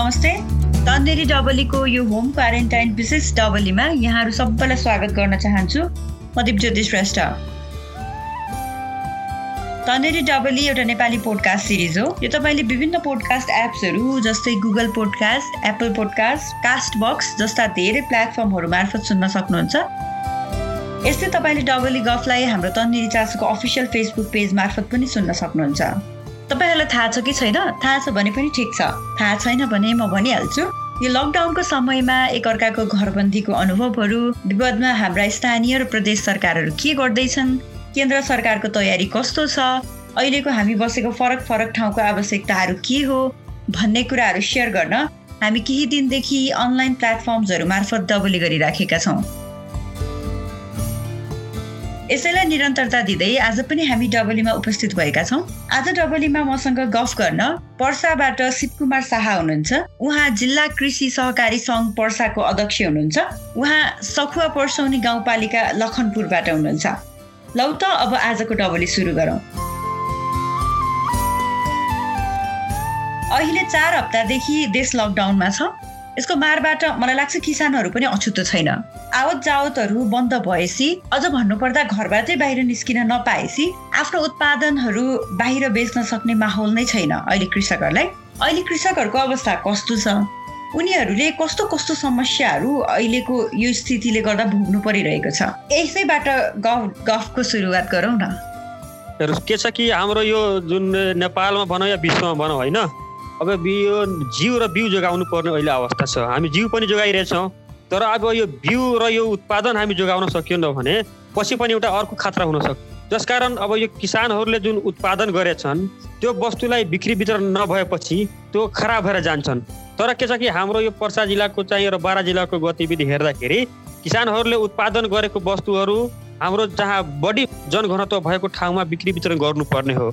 नमस्ते। तन्नेरी डबलीको यो home quarantine विशेष डबलीमा यहाँहरू सबैलाई स्वागत गर्न चाहन्छु। म दिपज्योति श्रेष्ठ। तन्नेरी डबली एउटा नेपाली पोडकास्ट सिरिज हो। यो तपाईँले विभिन्न पोडकास्ट एप्सहरू जस्तै Google podcast Apple podcast Castbox जस्ता धेरै प्लेटफर्महरू मार्फत सुन्न सक्नुहुन्छ। यस्तै तपाईँले डबली गफलाई हाम्रो तन्नेरी चासोको अफिसियल फेसबुक पेज मार्फत पनि सुन्न सक्नुहुन्छ। तपाईँहरूलाई थाहा छ कि छैन? थाहा छ भने पनि ठिक छ। थाहा छैन भने म भनिहाल्छु। यो लकडाउनको समयमा एकअर्काको घरबन्दीको अनुभवहरू विपदमा हाम्रा स्थानीय र प्रदेश सरकारहरू के गर्दैछन्? केन्द्र सरकारको तयारी कस्तो छ? अहिलेको हामी बसेको फरक फरक ठाउँको आवश्यकताहरू के हो? भन्ने कुराहरू सेयर गर्न हामी केही दिनदेखि अनलाइन प्लेटफर्म्सहरू मार्फत डबली गरिराखेका छौँ। यसैलाई निरन्तरता दिँदै आज पनि हामी डबलीमा उपस्थित भएका छौँ। आज डबलीमा मसँग गफ गर्न पर्साबाट शिवकुमार शाह हुनुहुन्छ। उहाँ जिल्ला कृषि सहकारी सङ्घ पर्साको अध्यक्ष हुनुहुन्छ। उहाँ सखुवा पर्सौनी गाउँपालिका लखनपुरबाट हुनुहुन्छ। लौ त अब आजको डबली सुरु गरौँ। अहिले चार हप्तादेखि देश लकडाउनमा छ। यसको मारबाट मलाई लाग्छ किसानहरू पनि अछुतो छैन। आवत जावतहरू बन्द भएपछि अझ भन्नुपर्दा घरबाटै बाहिर निस्किन नपाएपछि आफ्नो उत्पादनहरू बाहिर बेच्न सक्ने माहौल नै छैन अहिले कृषकहरूलाई। अहिले कृषकहरूको अवस्था कस्तो छ? उनीहरूले कस्तो कस्तो समस्याहरू अहिलेको यो स्थितिले गर्दा भोग्नु परिरहेको छ? यसैबाट गफ गफको सुरुवात गरौँ न। के छ कि हाम्रो यो जुन नेपालमा भनौँ या विश्वमा भनौँ होइन? अब यो जिउ र बिउ जोगाउनु पर्ने अहिले अवस्था छ। हामी जिउ पनि जोगाइरहेछौँ। तर अब यो बिउ र यो उत्पादन हामी जोगाउन सकिएन भने पछि पनि एउटा अर्को खतरा हुनसक्छ जसकारण अब यो किसानहरूले जुन उत्पादन गरेछन् त्यो वस्तुलाई बिक्री वितरण नभएपछि त्यो खराब भएर जान्छन्। तर के छ कि हाम्रो यो पर्सा जिल्लाको चाहिँ र बारा जिल्लाको गतिविधि हेर्दाखेरि किसानहरूले उत्पादन गरेको वस्तुहरू हाम्रो जहाँ बढी जनघनत्व भएको ठाउँमा बिक्री वितरण गर्नुपर्ने हो।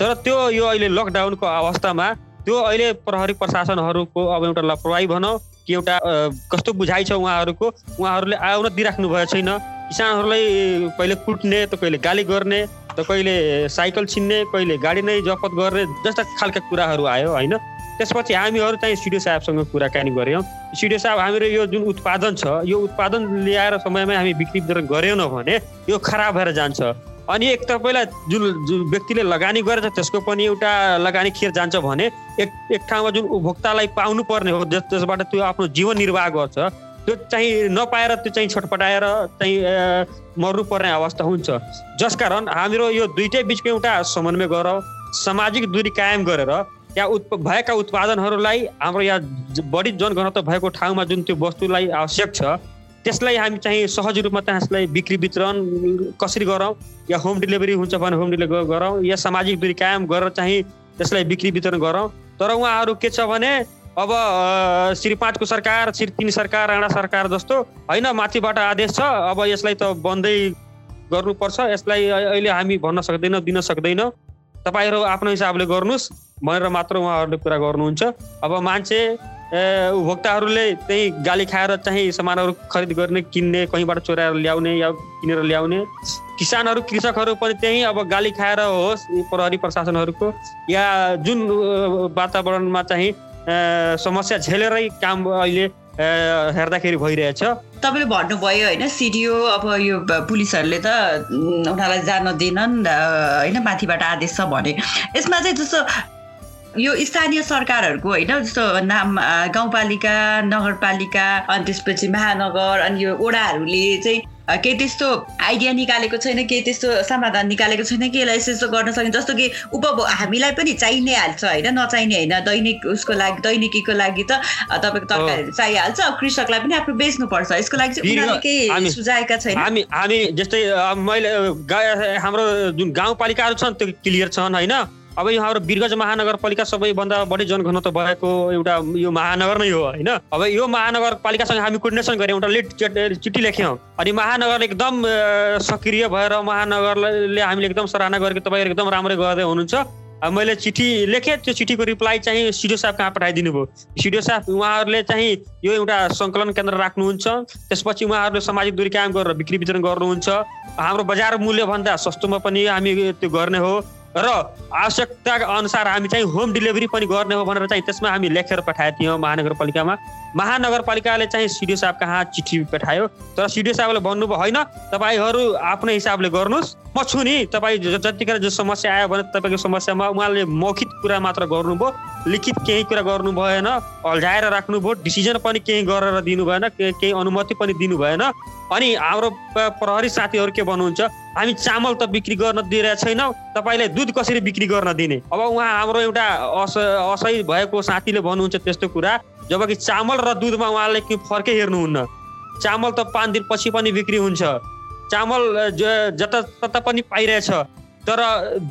तर त्यो यो अहिले लकडाउनको अवस्थामा त्यो अहिले प्रहरी प्रशासनहरूको अब एउटा लापरवाही भनौँ कि एउटा कस्तो बुझाइ छ उहाँहरूको उहाँहरूले आउन दिइराख्नु भएको छैन। किसानहरूलाई कहिले कुट्ने त कहिले गाली गर्ने त कहिले साइकल छिन्ने कहिले गाडी नै जफत गर्ने जस्ता खालका कुराहरू आयो होइन? त्यसपछि हामीहरू चाहिँ सिडिओ साहबसँग कुराकानी गऱ्यौँ। सिडिओ साहब हाम्रो यो जुन उत्पादन छ यो उत्पादन ल्याएर समयमै हामी बिक्री वितरण गरेनौँ भने यो खराब भएर जान्छ। अनि एक तपाईँलाई जुन जुन व्यक्तिले लगानी गरेछ त्यसको पनि एउटा लगानी खेर जान्छ भने एक एक ठाउँमा जुन उपभोक्तालाई पाउनु पर्ने हो त्यसबाट त्यो आफ्नो जीवन निर्वाह गर्छ त्यो चाहिँ नपाएर त्यो चाहिँ छटपटाएर चाहिँ मर्नुपर्ने अवस्था हुन्छ। जसकारण हाम्रो यो दुइटै बिचको एउटा समन्वय गरौँ सामाजिक दूरी कायम गरेर त्यहाँ उत् भएका उत्पादनहरूलाई हाम्रो यहाँ बढी जनघनत्व भएको ठाउँमा जुन त्यो वस्तुलाई आवश्यक छ त्यसलाई हामी चाहिँ सहज रूपमा त्यसलाई बिक्री वितरण कसरी गरौँ या होम डेलिभरी हुन्छ भने होम डेलिभरी गरौँ या सामाजिक दूरी कायम गरेर चाहिँ त्यसलाई बिक्री वितरण गरौँ। तर उहाँहरू के छ भने अब श्री पाँचको सरकार श्री तिन सरकार राणा सरकार जस्तो होइन माथिबाट आदेश छ अब यसलाई त बन्दै गर्नुपर्छ। यसलाई अहिले हामी भन्न सक्दैनौँ दिन सक्दैनौँ। तपाईँहरू आफ्नो हिसाबले गर्नुहोस् भनेर मात्र उहाँहरूले कुरा गर्नुहुन्छ। अब मान्छे उपभोक्ताहरूले त्यही गाली खाएर चाहिँ सामानहरू खरिद गर्ने किन्ने कहीँबाट चोराएर ल्याउने या किनेर ल्याउने। किसानहरू कृषकहरू पनि त्यही अब गाली खाएर होस् प्रहरी प्रशासनहरूको या जुन वातावरणमा चाहिँ समस्या झेलेरै काम अहिले हेर्दाखेरि भइरहेछ। तपाईँले भन्नुभयो होइन सिडिओ अब यो पुलिसहरूले त उनीहरूलाई जान दिएनन् होइन माथिबाट आदेश छ भने। यसमा चाहिँ जस्तो यो स्थानीय सरकारहरूको होइन जस्तो नाम गाउँपालिका नगरपालिका अनि त्यसपछि महानगर अनि यो ओडाहरूले चाहिँ केही त्यस्तो आइडिया निकालेको छैन केही त्यस्तो समाधान निकालेको छैन कि यसलाई यस्तो गर्न सकिन्छ जस्तो कि उपभोग हामीलाई पनि चाहिने हाल्छ होइन नचाहिने होइन दैनिक उसको लागि दैनिकीको लागि त तपाईँको तरकारीहरू चाहिहाल्छ कृषकलाई पनि आफ्नो बेच्नुपर्छ यसको लागि चाहिँ उनीहरूले केही सुझाएका छैन हामी हामी जस्तै मैले हाम्रो जुन गाउँपालिकाहरू छन् त्यो क्लियर छन् होइन? अब यो हाम्रो बिरगज महानगरपालिका सबैभन्दा बढी जनघनत्व भएको एउटा यो महानगर नै हो होइन? अब यो महानगरपालिकासँग हामी कोर्डिनेसन गऱ्यौँ एउटा लिट चिठी लेख्यौँ। अनि महानगर एकदम सक्रिय भएर महानगरले हामीले एकदम सराहना गरेको तपाईँहरू एकदम राम्रै गर्दै हुनुहुन्छ। मैले चिठी लेखेँ त्यो चिठीको रिप्लाई चाहिँ सिडिओ साहब कहाँ पठाइदिनु भयो? सिडिओ साहब उहाँहरूले चाहिँ यो एउटा सङ्कलन केन्द्र राख्नुहुन्छ। त्यसपछि उहाँहरूले सामाजिक दूरी कायम गरेर बिक्री वितरण गर्नुहुन्छ। हाम्रो बजार मूल्यभन्दा सस्तोमा पनि हामी त्यो गर्ने हो। र आवश्यकता अनुसार हामी चाहिँ होम डेलिभरी पनि गर्ने हो भनेर चाहिँ त्यसमा हामी लेखेर पठाएको थियौँ महानगरपालिकामा। महानगरपालिकाले चाहिँ सिडिओ साहब कहाँ चिठी पठायो। तर सिडिओ साहबले भन्नुभयो होइन तपाईँहरू आफ्नै हिसाबले गर्नुहोस्। म छु नि तपाईँ जतिखेर जो समस्या आयो भने तपाईँको समस्यामा उहाँले मौखित कुरा मात्र गर्नुभयो। लिखित केही कुरा गर्नु भएन अल्झाएर राख्नुभयो डिसिजन पनि केही गरेर दिनु भएन केही अनुमति पनि दिनु भएन। अनि हाम्रो प्रहरी साथीहरू के भन्नुहुन्छ हामी चामल त बिक्री गर्न दिइरहेको छैनौँ तपाईँले दुध कसरी बिक्री गर्न दिने? अब उहाँ हाम्रो एउटा अस असही भएको साथीले भन्नुहुन्छ त्यस्तो कुरा जबकि चामल र दुधमा उहाँले के फर्कै हेर्नुहुन्न। चामल त पाँच दिनपछि पनि बिक्री हुन्छ। चामल जता तता पनि पाइरहेछ। तर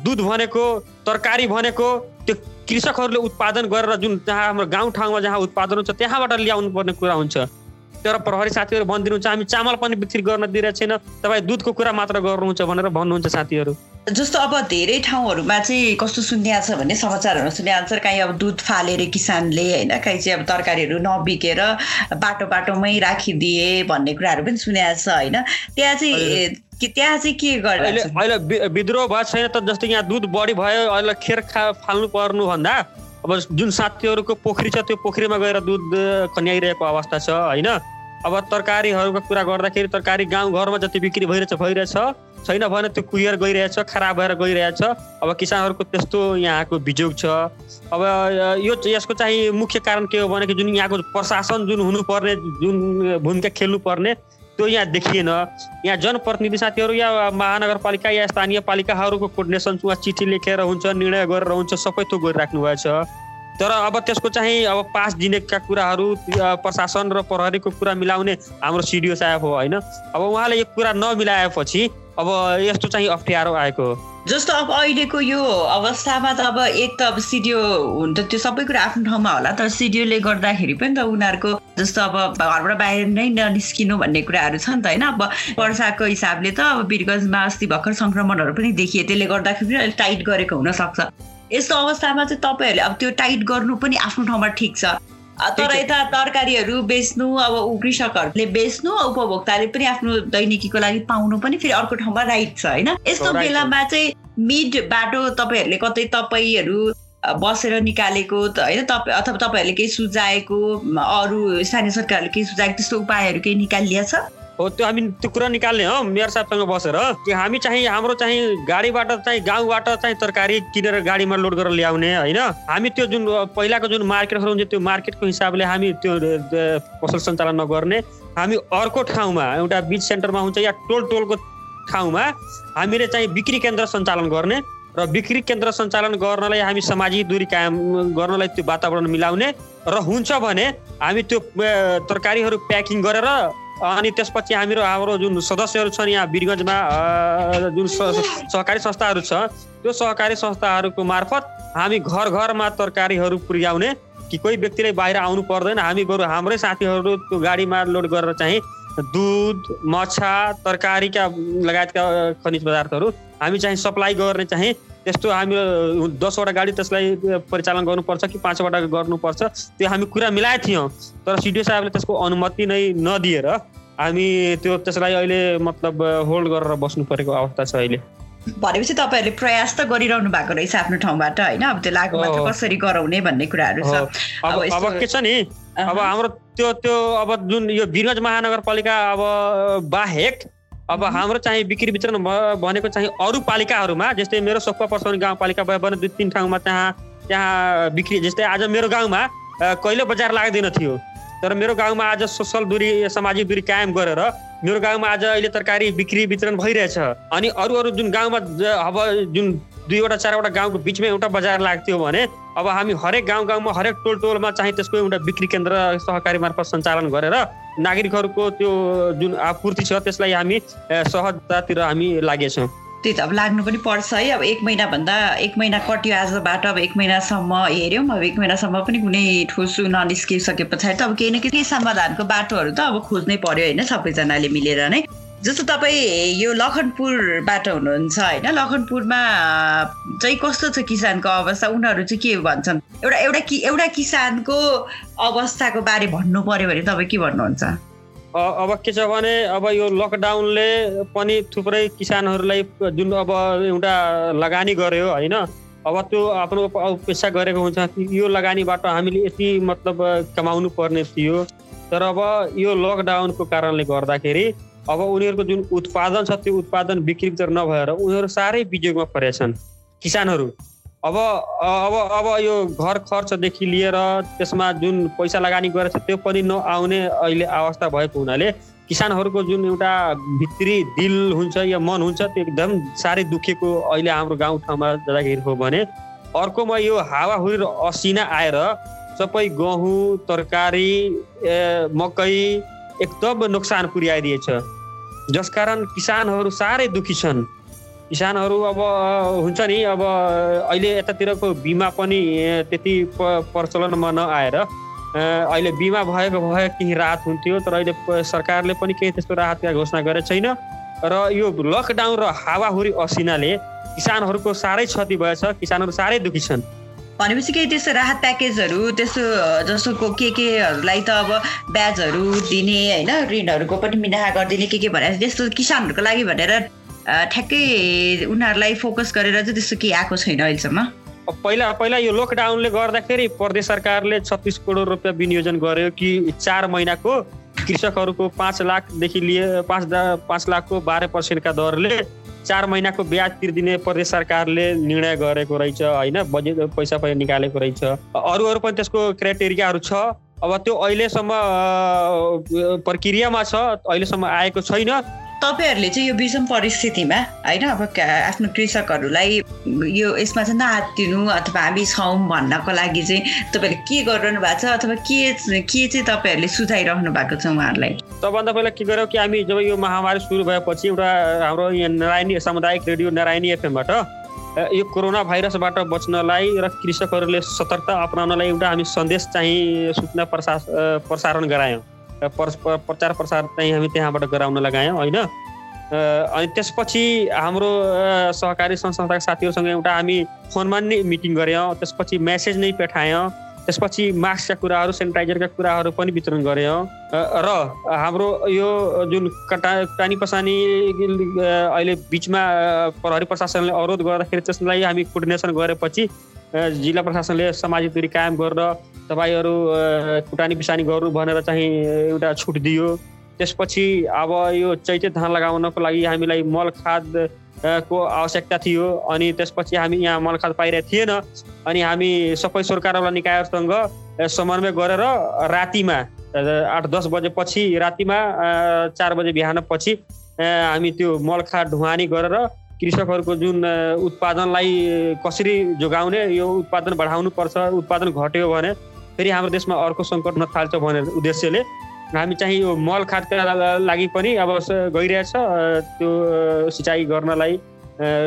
दुध भनेको तरकारी भनेको त्यो कृषकहरूले उत्पादन गरेर जुन जहाँ हाम्रो गाउँठाउँमा जहाँ उत्पादन हुन्छ त्यहाँबाट ल्याउनु पर्ने कुरा हुन्छ। तर प्रहरी साथीहरू भनिदिनुहुन्छ हामी चामल पनि बिक्री गर्न दिइरहेको छैन तपाईँ दुधको कुरा मात्र गर्नुहुन्छ भनेर भन्नुहुन्छ साथीहरू। जस्तो अब धेरै ठाउँहरूमा चाहिँ कस्तो सुनिएको छ भने समाचारहरूमा सुनिएको छ कहीँ अब दुध फालेर किसानले होइन कहीँ चाहिँ अब तरकारीहरू नबिकेर बाटो बाटोमै राखिदिए भन्ने कुराहरू पनि सुनिएको छ होइन। त्यहाँ चाहिँ कि त्यहाँ चाहिँ के अहिले अहिले विद्रोह भएको छैन त जस्तो यहाँ दुध बढी भयो अहिले खेर खा फाल्नु पर्नुभन्दा अब जुन साथीहरूको पोखरी छ त्यो पोखरीमा गएर दुध खन्याइरहेको अवस्था छ होइन? अब तरकारीहरूको कुरा गर्दाखेरि तरकारी गाउँघरमा जति बिक्री भइरहेछ भइरहेछ। छैन भने त्यो कुहिएर गइरहेछ खराब भएर गइरहेछ। अब किसानहरूको त्यस्तो यहाँको बिजोग छ। अब यो यसको चाहिँ मुख्य कारण के हो भने जुन यहाँको प्रशासन जुन हुनुपर्ने जुन भूमिका खेल्नुपर्ने त्यो यहाँ देखिएन यहाँ जनप्रतिनिधि साथीहरू या महानगरपालिका या स्थानीय पालिकाहरूको कोर्डिनेसन उहाँ चिठी लेखेर हुन्छ निर्णय गरेर हुन्छ सबै थोक गरिराख्नु भएछ तर अब त्यसको चाहिँ अब पास दिनेका कुराहरू प्रशासन र प्रहरीको कुरा मिलाउने हाम्रो सिडिओ साहेब हो होइन? अब उहाँले यो कुरा नमिलाएपछि अब यस्तो चाहिँ अप्ठ्यारो आएको। जस्तो अब अहिलेको यो अवस्थामा त अब एक त अब सिडिओ हुन त त्यो सबै कुरा आफ्नो ठाउँमा होला तर सिडिओले गर्दाखेरि पनि त उनीहरूको जस्तो अब घरबाट बाहिर नै ननिस्किनु भन्ने कुराहरू छ नि त होइन। अब वर्षाको हिसाबले त अब वीरगन्जमा अस्ति भर्खर सङ्क्रमणहरू पनि देखिए त्यसले गर्दाखेरि अलिक टाइट गरेको हुनसक्छ। यस्तो अवस्थामा चाहिँ तपाईँहरूले अब त्यो टाइट गर्नु पनि आफ्नो ठाउँमा ठिक छ। तर यता तरकारीहरू बेच्नु अब कृषकहरूले बेच्नु उपभोक्ताले पनि आफ्नो दैनिकीको लागि पाउनु पनि फेरि अर्को ठाउँमा राइट छ होइन? यस्तो बेलामा चाहिँ मिड बाटो तपाईँहरूले कतै तपाईँहरू बसेर निकालेको होइन? तपाईँ अथवा तपाईँहरूले केही सुझाएको अरू स्थानीय सरकारहरूले केही सुझाएको त्यस्तो उपायहरू केही निकालिया छ हो त्यो हामी त्यो कुरा निकाल्ने हो मेयर साहबसँग बसेर। कि हामी चाहिँ हाम्रो चाहिँ गाडीबाट चाहिँ गाउँबाट चाहिँ तरकारी किनेर गाडीमा लोड गरेर ल्याउने होइन? हामी त्यो जुन पहिलाको जुन मार्केटहरू हुन्छ त्यो मार्केटको हिसाबले हामी त्यो पसल सञ्चालन नगर्ने। हामी अर्को ठाउँमा एउटा बिच सेन्टरमा हुन्छ या टोल टोलको ठाउँमा हामीले चाहिँ बिक्री केन्द्र सञ्चालन गर्ने र बिक्री केन्द्र सञ्चालन गर्नलाई हामी सामाजिक दूरी कायम गर्नलाई त्यो वातावरण मिलाउने। र हुन्छ भने हामी त्यो तरकारीहरू प्याकिङ गरेर अनि त्यसपछि हामीहरू हाम्रो जुन सदस्यहरू छन् यहाँ वीरगन्जमा जुन सहकारी संस्थाहरू छ त्यो सहकारी संस्थाहरूको मार्फत हामी घर घरमा तरकारीहरू पुर्याउने कि कोही व्यक्तिले बाहिर आउनु पर्दैन। हामी बरु हाम्रै साथीहरू त्यो गाडीमा लोड गरेर चाहिँ दुध मछा तरकारीका लगायतका खनिज पदार्थहरू हामी चाहिँ सप्लाई गर्ने चाहिँ त्यस्तो हामी दसवटा गाडी त्यसलाई परिचालन गर्नुपर्छ कि पाँचवटा गर्नुपर्छ। त्यो हामी कुरा मिलाएको थियौँ तर सिडिओ साहबले त्यसको अनुमति नै नदिएर हामी त्यो त्यसलाई अहिले मतलब होल्ड गरेर बस्नु परेको अवस्था छ अहिले। भनेपछि तपाईँहरूले प्रयास त गरिरहनु भएको रहेछ आफ्नो ठाउँबाट होइन? अब त्यो लागु मात्र कसरी गराउने भन्ने कुराहरू छ। अब के छ नि? अब हाम्रो त्यो त्यो अब जुन यो वीरगञ्ज महानगरपालिका अब बाहेक अब हाम्रो चाहिँ बिक्री वितरण भनेको चाहिँ अरू पालिकाहरूमा जस्तै मेरो सोक्पा पर्साउने गाउँपालिका भयो भने दुई तिन ठाउँमा त्यहाँ त्यहाँ बिक्री जस्तै आज मेरो गाउँमा कहिले बजार लाग्दैन थियो। तर मेरो गाउँमा आज सोसल दूरी सामाजिक दूरी कायम गरेर मेरो गाउँमा आज अहिले तरकारी बिक्री वितरण भइरहेछ। अनि अरू अरू जुन गाउँमा अब जुन दुईवटा चारवटा गाउँको बिचमा एउटा बजार लाग्थ्यो भने अब हामी हरेक गाउँ गाउँमा हरेक टोल टोलमा चाहिँ त्यसको एउटा बिक्री केन्द्र सहकारी मार्फत सञ्चालन गरेर नागरिकहरूको त्यो जुन आपूर्ति छ त्यसलाई हामी सहजतातिर हामी लागेछौँ। त्यही त अब लाग्नु पनि पर्छ है अब एक महिनाभन्दा एक महिना कट्यो आजबाट अब एक महिनासम्म हेऱ्यौँ अब एक महिनासम्म पनि कुनै ठोस ननिस्किसके पछाडि त अब केही न केही समाधानको बाटोहरू त अब खोज्नै पर्यो होइन सबैजनाले मिलेर नै। जस्तो तपाईँ यो लखनपुरबाट हुनुहुन्छ होइन लखनपुरमा चाहिँ कस्तो छ किसानको अवस्था? उनीहरू चाहिँ के भन्छन्? एउटा एउटा कि एउटा किसानको अवस्थाको बारे भन्नु पर्यो भने तपाईँ के भन्नुहुन्छ? अब के छ भने अब यो लकडाउनले पनि थुप्रै किसानहरूलाई जुन अब एउटा लगानी गर्यो होइन? अब त्यो आफ्नो पेसा गरेको हुन्छ। यो लगानीबाट हामीले यति मतलब कमाउनु पर्ने थियो। तर अब यो लकडाउनको कारणले गर्दाखेरि अब उनीहरूको जुन उत्पादन छ त्यो उत्पादन बिक्री नभएर उनीहरू साह्रै बिजोगमा परेछन्। किसानहरू। अब अब अब यो घर खर्चदेखि लिएर त्यसमा जुन पैसा लगानी गरेछ त्यो पनि नआउने अहिले अवस्था भएको हुनाले किसानहरूको जुन एउटा भित्री दिल हुन्छ या मन हुन्छ त्यो एकदम साह्रै दुखेको अहिले हाम्रो गाउँठाउँमा जाँदाखेरि हो भने अर्कोमा यो हावाहुरी र असिना आएर सबै गहुँ तरकारी मकै एकदम नोक्सान पुर्याइदिएछ। जसकारण किसानहरू साह्रै दुखी छन्। किसानहरू अब हुन्छ नि अब अहिले यतातिरको बिमा पनि त्यति प्रचलनमा नआएर अहिले बिमा भएको भए केही राहत हुन्थ्यो तर अहिले सरकारले पनि केही त्यस्तो राहतका घोषणा गरेको छैन। र यो लकडाउन र हावाहुरी असिनाले किसानहरूको साह्रै क्षति भएछ किसानहरू साह्रै दुखी छन्। भनेपछि केही त्यस्तो राहत प्याकेजहरू त्यस्तो जसोको के केहरूलाई त अब ब्याजहरू दिने होइन ऋणहरूको पनि मिनाहा गरिदिने के के भनेर त्यस्तो किसानहरूको लागि भनेर ठ्याक्कै उनीहरूलाई फोकस गरेर चाहिँ त्यस्तो केही आएको छैन अहिलेसम्म। पहिला पहिला यो लकडाउनले गर्दाखेरि प्रदेश सरकारले छत्तिस करोड रुपियाँ विनियोजन गर्यो कि चार महिनाको कृषकहरूको पाँच लाखदेखि लिए पाँच पाँच लाखको बाह्र पर्सेन्टका दरले चार महिनाको ब्याज तिर्दिने प्रदेश सरकारले निर्णय गरेको रहेछ होइन? बजेट पैसा पैसा निकालेको रहेछ। अरू अरू पनि त्यसको क्राइटेरियाहरू छ। अब त्यो अहिलेसम्म प्रक्रियामा छ अहिलेसम्म आएको छैन। तपाईँहरूले चाहिँ यो विषम परिस्थितिमा होइन अब आफ्नो कृषकहरूलाई यो यसमा चाहिँ नहातिनु अथवा हामी छौँ भन्नको लागि चाहिँ तपाईँहरूले के गरिरहनु भएको छ अथवा के के चाहिँ तपाईँहरूले सुझाइरहनु भएको छ उहाँहरूलाई? सबभन्दा पहिला के गर्यो कि हामी जब यो महामारी सुरु भएपछि एउटा हाम्रो यहाँ नारायणी सामुदायिक रेडियो नारायणी एफएमबाट यो कोरोना भाइरसबाट बच्नलाई र कृषकहरूले सतर्कता अप्नाउनलाई एउटा हामी सन्देश चाहिँ सूचना प्रसा प्रसारण गरायौँ। प्रचार प्रसार चाहिँ हामी त्यहाँबाट गराउन लगायौँ होइन? अनि त्यसपछि हाम्रो सहकारी संस्थाका साथीहरूसँग एउटा हामी फोनमा नै मिटिङ गऱ्यौँ त्यसपछि मेसेज नै पठायौँ त्यसपछि मास्कका कुराहरू सेनिटाइजरका कुराहरू पनि वितरण गऱ्यौँ। र हाम्रो यो जुन कटा टानी पसानी अहिले बिचमा प्रहरी प्रशासनले अवरोध गर्दाखेरि त्यसलाई हामी कोर्डिनेसन गरेपछि जिल्ला प्रशासनले सामाजिक दूरी कायम गरेर तपाईँहरू कुटानी पिसानी गर्नु भनेर चाहिँ एउटा छुट दियो। त्यसपछि अब यो चैते धान लगाउनको लागि हामीलाई मल खाद को आवश्यकता थियो अनि त्यसपछि हामी यहाँ मल खाद पाइरहेको थिएन अनि हामी सबै सरकारवाला निकायहरूसँग समन्वय गरेर रातिमा आठ दस बजेपछि रातिमा चार बजे बिहान पछि हामी त्यो मल खाद ढुवानी गरेर कृषकहरूको जुन उत्पादनलाई कसरी जोगाउने यो उत्पादन बढाउनु पर्छ उत्पादन घट्यो भने फेरि हाम्रो देशमा अर्को सङ्कट नथाल्छ भनेर उद्देश्यले हामी चाहिँ यो मल खादका लागि पनि अब गइरहेछ त्यो सिँचाइ गर्नलाई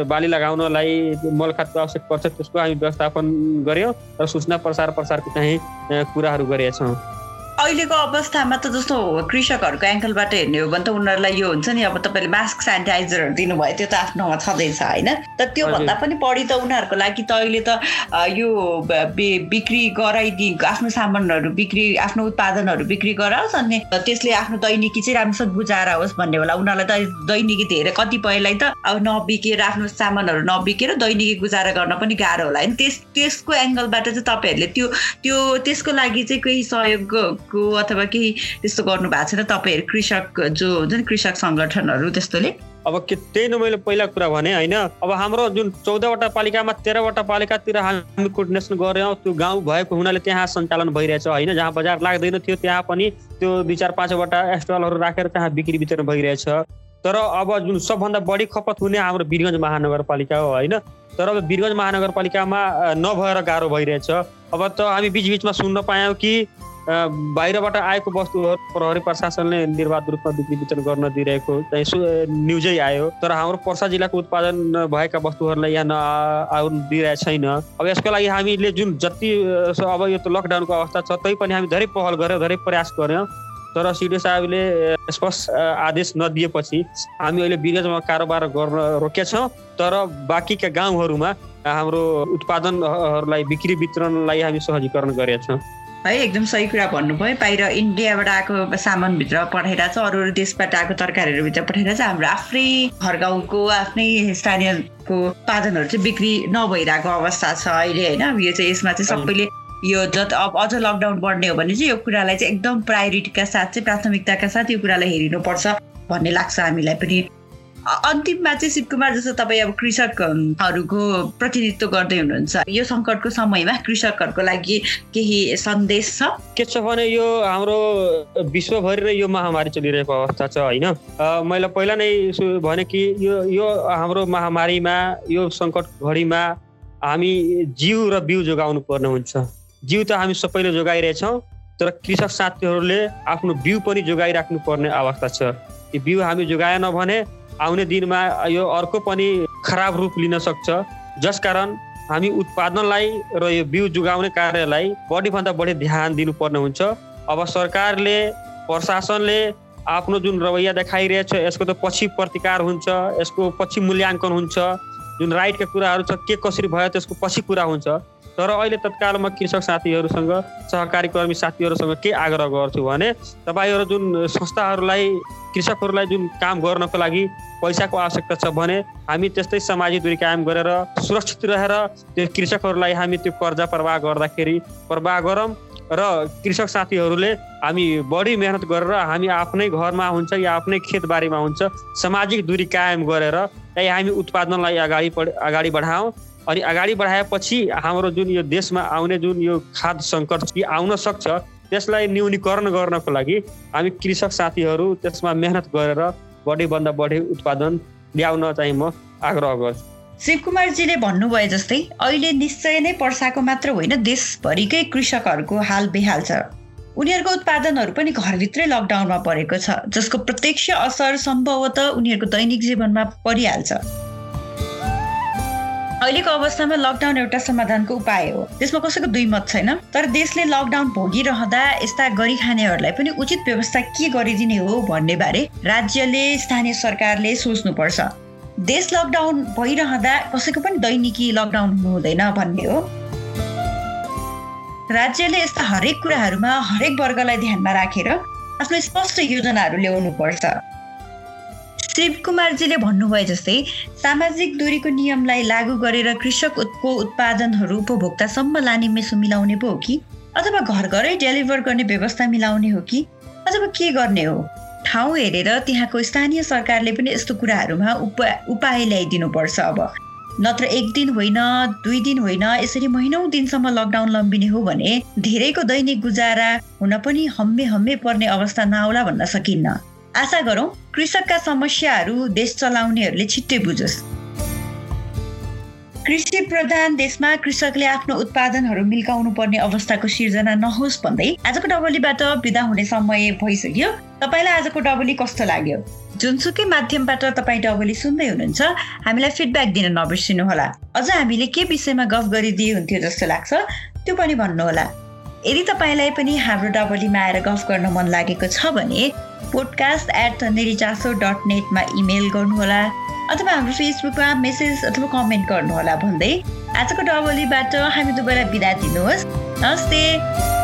बाली लगाउनलाई मल खादको आवश्यक पर्छ त्यसको हामी व्यवस्थापन गऱ्यौँ र सूचना प्रसार प्रसारको चाहिँ कुराहरू गरेका छौँ अहिलेको अवस्थामा त जस्तो कृषकहरूको एङ्कलबाट हेर्ने हो भने त उनीहरूलाई यो हुन्छ नि अब तपाईँले मास्क सेनिटाइजरहरू दिनुभयो त्यो त आफ्नोमा छँदैछ होइन? त त्योभन्दा पनि बढी त उनीहरूको लागि त अहिले त यो बिक्री गराइदि आफ्नो सामानहरू बिक्री आफ्नो उत्पादनहरू बिक्री गराओस् अनि त्यसले आफ्नो दैनिकी चाहिँ राम्रोसँग गुजारा होस् भन्ने होला। उनीहरूलाई त दैनिकी धेरै कतिपयलाई त अब नबिकेर आफ्नो सामानहरू नबिकेर दैनिकी गुजारा गर्न पनि गाह्रो होला। होइन त्यस त्यसको एङ्गलबाट चाहिँ तपाईँहरूले त्यो त्यो त्यसको लागि चाहिँ केही सहयोग को अथवा केही त्यस्तो गर्नु भएको छैन तपाईँहरू कृषक जो हुन्छ नि कृषक सङ्गठनहरू त्यस्तोले? अब के त्यही न मैले पहिला कुरा भने होइन? अब हाम्रो जुन चौधवटा पालिकामा तेह्रवटा पालिकातिर हामी कोर्डिनेसन गऱ्यौँ त्यो गाउँ भएको हुनाले त्यहाँ सञ्चालन भइरहेछ होइन? जहाँ बजार लाग्दैन थियो त्यहाँ पनि त्यो दुई चार पाँचवटा स्टलहरू राखेर त्यहाँ बिक्री वितरण भइरहेछ। तर अब जुन सबभन्दा बढी खपत हुने हाम्रो वीरगञ्ज महानगरपालिका हो होइन? तर अब वीरगञ्ज महानगरपालिकामा नभएर गाह्रो भइरहेछ। अब त हामी बिचबिचमा सुन्न पायौँ कि बाहिरबाट आएको वस्तुहरू प्रहरी प्रशासनले निर्वाध रूपमा बिक्री वितरण गर्न दिइरहेको चाहिँ न्युजै आयो। तर हाम्रो पर्सा जिल्लाको उत्पादन भएका वस्तुहरूलाई यहाँ नआउनु दिइरहेको छैन। अब यसको लागि हामीले जुन जति अब यो त लकडाउनको अवस्था छ तै पनि हामी धेरै पहल गऱ्यौँ धेरै प्रयास गऱ्यौँ तर सिडिओ साहबले स्पष्ट आदेश नदिएपछि हामी अहिले विगतमा कारोबार गर्न रोकेका छौँ तर बाँकीका गाउँहरूमा हाम्रो उत्पादनहरूलाई बिक्री वितरणलाई हामी सहजीकरण गरेका छौँ है एकदम सही कुरा भन्नुभयो। बाहिर इन्डियाबाट आएको सामानभित्र पठाइरहेको छ अरू अरू देशबाट आएको तरकारीहरूभित्र पठाइरहेको छ हाम्रो आफ्नै घर गाउँको आफ्नै स्थानीयको उत्पादनहरू चाहिँ बिक्री नभइरहेको अवस्था छ अहिले होइन? यो चाहिँ यसमा चाहिँ सबैले यो जत अब अझ लकडाउन बढ्ने हो भने चाहिँ यो कुरालाई चाहिँ एकदम प्रायोरिटीका साथ चाहिँ प्राथमिकताका साथ यो कुरालाई हेरिनुपर्छ भन्ने लाग्छ हामीलाई पनि। अन्तिममा चाहिँ शिवकुमार जस्तो तपाईँ अब कृषकहरूको प्रतिनिधित्व गर्दै हुनुहुन्छ। यो सङ्कटको समयमा कृषकहरूको लागि केही सन्देश छ? के छ भने यो हाम्रो विश्वभरि नै यो महामारी चलिरहेको अवस्था छ होइन? मैले पहिला नै भने कि यो यो हाम्रो महामारीमा यो सङ्कट घडीमा हामी जिउ र बिउ जोगाउनु पर्ने हुन्छ। जिउ त हामी सबैले जोगाइरहेछौँ तर कृषक साथीहरूले आफ्नो बिउ पनि जोगाइराख्नु पर्ने अवस्था छ। यो बिउ हामी जोगाएन भने आउने दिनमा यो अर्को पनि खराब रूप लिन सक्छ। जसकारण हामी उत्पादनलाई र यो बिउ जोगाउने कार्यलाई बढीभन्दा बढी ध्यान दिनुपर्ने हुन्छ। अब सरकारले प्रशासनले आफ्नो जुन रवैया देखाइरहेछ यसको त पछि प्रतिकार हुन्छ यसको पछि मूल्याङ्कन हुन्छ। जुन राइटका कुराहरू छ के कसरी भयो त्यसको पछि कुरा हुन्छ। तर अहिले तत्कालमा कृषक साथीहरूसँग सहकारी कर्मी साथीहरूसँग के आग्रह गर्छु भने तपाईँहरू जुन संस्थाहरूलाई कृषकहरूलाई जुन काम गर्नको लागि पैसाको आवश्यकता छ भने हामी त्यस्तै सामाजिक दूरी कायम गरेर सुरक्षित रहेर त्यो कृषकहरूलाई हामी त्यो कर्जा प्रवाह गर्दाखेरि प्रवाह गरौँ र कृषक साथीहरूले हामी बढी मेहनत गरेर हामी आफ्नै घरमा हुन्छ या आफ्नै खेतबारीमा हुन्छ सामाजिक दूरी कायम गरेर त्यही हामी उत्पादनलाई अगाडि अगाडि बढाउँ। अनि अगाडि बढाएपछि हाम्रो जुन यो देशमा आउने जुन यो खाद्य सङ्कट आउन सक्छ त्यसलाई न्यूनीकरण गर्नको लागि हामी कृषक साथीहरू त्यसमा मेहनत गरेर बढीभन्दा बढी उत्पादन ल्याउन चाहिँ म आग्रह गर्छु। शिवकुमारजीले भन्नुभयो जस्तै अहिले निश्चय नै पर्साको मात्र होइन देशभरिकै कृषकहरूको हाल बेहाल छ। उनीहरूको उत्पादनहरू पनि घरभित्रै लकडाउनमा परेको छ जसको प्रत्यक्ष असर सम्भवतः उनीहरूको दैनिक जीवनमा परिहाल्छ। अहिलेको अवस्थामा लकडाउन एउटा समाधानको उपाय हो। त्यसमा कसैको दुई मत छैन तर देशले लकडाउन भोगिरहँदा यस्ता गरी खानेहरूलाई पनि उचित व्यवस्था के गरिदिने हो भन्ने बारे राज्यले स्थानीय सरकारले सोच्नुपर्छ। देश लकडाउन भइरहँदा कसैको पनि दैनिकी लकडाउन हुनु हुँदैन भन्ने हो। राज्यले यस्ता हरेक कुराहरूमा हरेक वर्गलाई ध्यानमा राखेर आफ्नो स्पष्ट योजनाहरू ल्याउनु पर्छ शिव कुमारजीले भन्नुभयो जस्तै सामाजिक दूरीको नियमलाई लागू गरेर कृषकको उत्पादनहरू उपभोक्तासम्म लाने मेसो मिलाउने पो हो कि? अथवा घर घरै डेलिभर गर्ने व्यवस्था मिलाउने हो कि? अथवा के गर्ने हो? ठाउँ हेरेर त्यहाँको स्थानीय सरकारले पनि यस्तो कुराहरूमा उपा उपाय ल्याइदिनुपर्छ अब। नत्र एक दिन होइन दुई दिन होइन यसरी महिनौ दिनसम्म लकडाउन लम्बिने हो भने धेरैको दैनिक गुजारा हुन पनि हम्मे हम्मे पर्ने अवस्था नआउला भन्न सकिन्न। आशा गरौँ कृषकका समस्याहरू देश चलाउनेहरूले छिट्टै बुझोस्। कृषि प्रधान देशमा कृषकले आफ्नो उत्पादनहरू मिल्काउनु पर्ने अवस्थाको सिर्जना नहोस् भन्दै आजको डबलीबाट विदा हुने समय भइसक्यो। तपाईँलाई आजको डबली कस्तो लाग्यो? जुनसुकै माध्यमबाट तपाईँ डबली सुन्दै हुनुहुन्छ हामीलाई फिडब्याक दिन नबिर्सिनुहोला। अझ हामीले के विषयमा गफ गरिदिए हुन्थ्यो जस्तो लाग्छ त्यो पनि भन्नुहोला। यदि तपाईँलाई पनि हाम्रो डबलीमा आएर गफ गर्न मन लागेको छ भने पोडकास्ट एट थन्देरी चासो डट नेटमा इमेल गर्नुहोला अथवा हाम्रो फेसबुकमा मेसेज अथवा कमेन्ट गर्नुहोला भन्दै आजको डबलीबाट हामी दुवैलाई बिदा दिनुहोस्। नमस्ते।